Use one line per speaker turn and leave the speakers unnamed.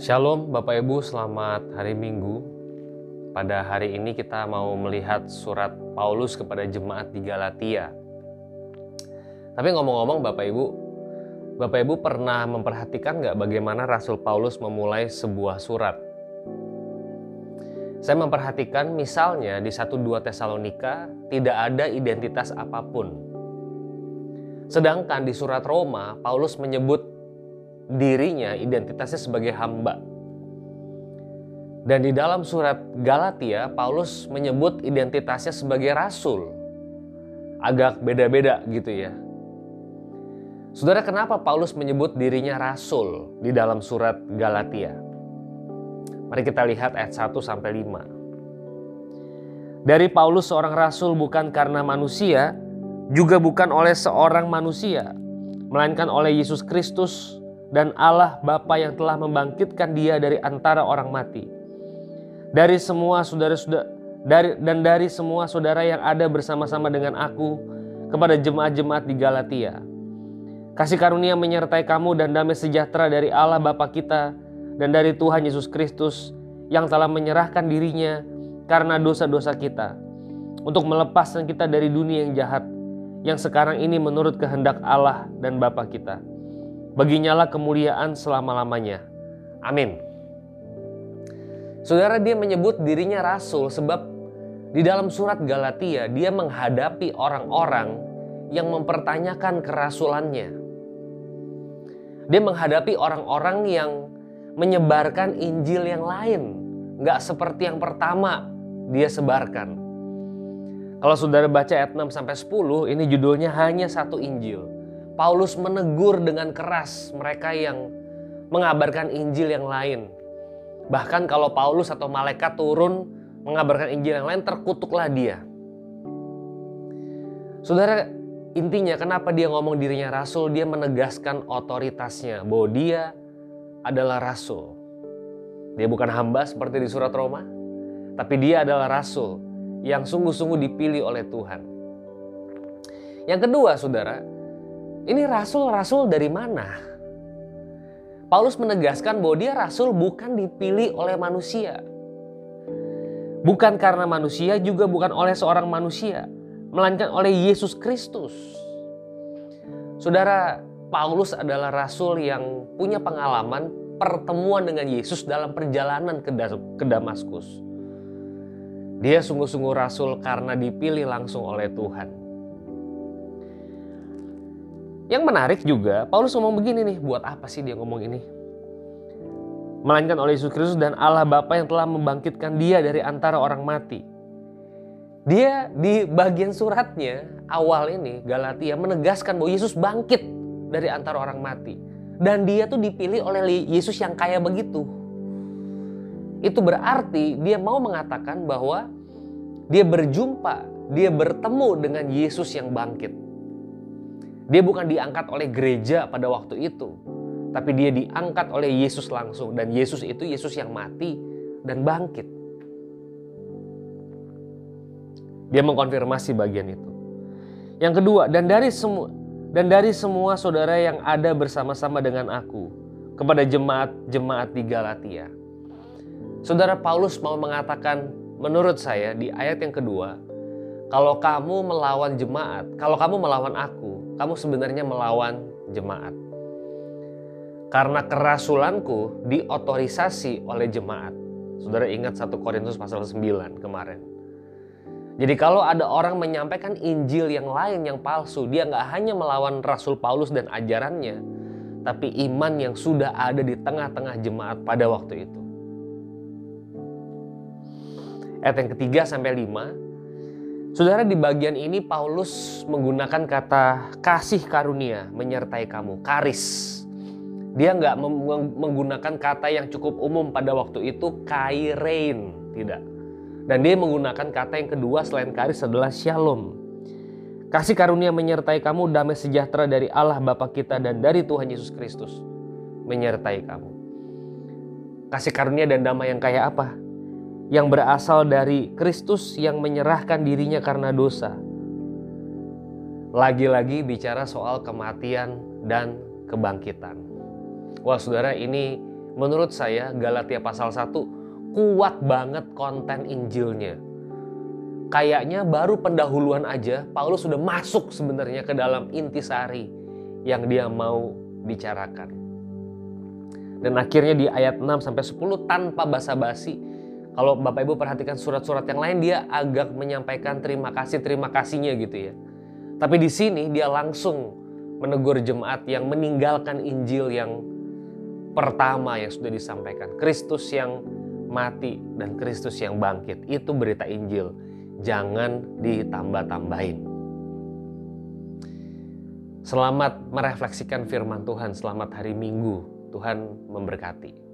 Shalom Bapak Ibu, selamat hari Minggu. Pada hari ini kita mau melihat surat Paulus kepada jemaat di Galatia. Tapi ngomong-ngomong Bapak Ibu, Bapak Ibu pernah memperhatikan nggak bagaimana Rasul Paulus memulai sebuah surat? Saya memperhatikan misalnya di 1-2 Tesalonika tidak ada identitas apa pun. Sedangkan di surat Roma, Paulus menyebut dirinya identitasnya sebagai hamba. Dan di dalam surat Galatia, Paulus menyebut identitasnya sebagai rasul. Agak beda-beda gitu ya. Saudara, kenapa Paulus menyebut dirinya rasul di dalam surat Galatia? Mari kita lihat ayat 1 sampai 5. Dari Paulus seorang rasul bukan karena manusia, juga bukan oleh seorang manusia, melainkan oleh Yesus Kristus dan Allah Bapa yang telah membangkitkan dia dari antara orang mati. Dari semua saudara-saudara dari dan dari semua saudara yang ada bersama-sama dengan aku kepada jemaat-jemaat di Galatia. Kasih karunia menyertai kamu dan damai sejahtera dari Allah Bapa kita dan dari Tuhan Yesus Kristus yang telah menyerahkan dirinya karena dosa-dosa kita untuk melepaskan kita dari dunia yang jahat yang sekarang ini menurut kehendak Allah dan Bapa kita Baginyalah kemuliaan selama-lamanya. Amin. Saudara dia menyebut dirinya rasul sebab di dalam surat Galatia dia menghadapi orang-orang yang mempertanyakan kerasulannya. Dia menghadapi orang-orang yang menyebarkan Injil yang lain, nggak seperti yang pertama dia sebarkan. Kalau saudara baca ayat 6 sampai 10, ini judulnya hanya satu Injil. Paulus menegur dengan keras mereka yang mengabarkan Injil yang lain. Bahkan kalau Paulus atau malaikat turun mengabarkan Injil yang lain, terkutuklah dia. Saudara, intinya kenapa dia ngomong dirinya rasul, dia menegaskan otoritasnya bahwa dia adalah rasul. Dia bukan hamba seperti di surat Roma, tapi dia adalah rasul yang sungguh-sungguh dipilih oleh Tuhan. Yang kedua, saudara, ini rasul-rasul dari mana? Paulus menegaskan bahwa dia rasul bukan dipilih oleh manusia. Bukan karena manusia, juga bukan oleh seorang manusia, melainkan oleh Yesus Kristus. Saudara, Paulus adalah rasul yang punya pengalaman pertemuan dengan Yesus dalam perjalanan ke Damaskus. Dia sungguh-sungguh rasul karena dipilih langsung oleh Tuhan. Yang menarik juga, Paulus ngomong begini nih, buat apa sih dia ngomong ini? Melainkan oleh Yesus Kristus dan Allah Bapa yang telah membangkitkan dia dari antara orang mati. Dia di bagian suratnya awal ini Galatia menegaskan bahwa Yesus bangkit dari antara orang mati. Dan dia tuh dipilih oleh Yesus yang kaya begitu. Itu berarti dia mau mengatakan bahwa dia berjumpa, dia bertemu dengan Yesus yang bangkit. Dia bukan diangkat oleh gereja pada waktu itu, tapi dia diangkat oleh Yesus langsung dan Yesus itu Yesus yang mati dan bangkit. Dia mengkonfirmasi bagian itu. Yang kedua, dan dari semua dan dari semua saudara yang ada bersama-sama dengan aku kepada jemaat-jemaat di Galatia. Saudara Paulus mau mengatakan menurut saya di ayat yang kedua, kalau kamu melawan jemaat, kalau kamu melawan aku, kamu sebenarnya melawan jemaat. Karena kerasulanku diotorisasi oleh jemaat. Saudara ingat 1 Korintus pasal 9 kemarin. Jadi kalau ada orang menyampaikan Injil yang lain yang palsu, dia nggak hanya melawan Rasul Paulus dan ajarannya, tapi iman yang sudah ada di tengah-tengah jemaat pada waktu itu. Ayat yang ketiga sampai lima, Saudara di bagian ini Paulus menggunakan kata kasih karunia menyertai kamu, karis. Dia nggak menggunakan kata yang cukup umum pada waktu itu kairein, tidak. Dan dia menggunakan kata yang kedua selain karis adalah shalom. Kasih karunia menyertai kamu, damai sejahtera dari Allah Bapa kita dan dari Tuhan Yesus Kristus menyertai kamu. Kasih karunia dan damai yang kayak apa? yang berasal dari Kristus yang menyerahkan dirinya karena dosa. lagi-lagi bicara soal kematian dan kebangkitan. Wah saudara ini menurut saya Galatia pasal 1 kuat banget konten Injilnya. Kayaknya baru pendahuluan aja Paulus sudah masuk sebenarnya ke dalam intisari yang dia mau bicarakan. Dan akhirnya di ayat 6 sampai 10 tanpa basa-basi kalau Bapak Ibu perhatikan surat-surat yang lain dia agak menyampaikan terima kasih terima kasihnya gitu ya. Tapi di sini dia langsung menegur jemaat yang meninggalkan Injil yang pertama yang sudah disampaikan. Kristus yang mati dan Kristus yang bangkit. Itu berita Injil. Jangan ditambah-tambahin. Selamat merefleksikan firman Tuhan. Selamat hari Minggu. Tuhan memberkati.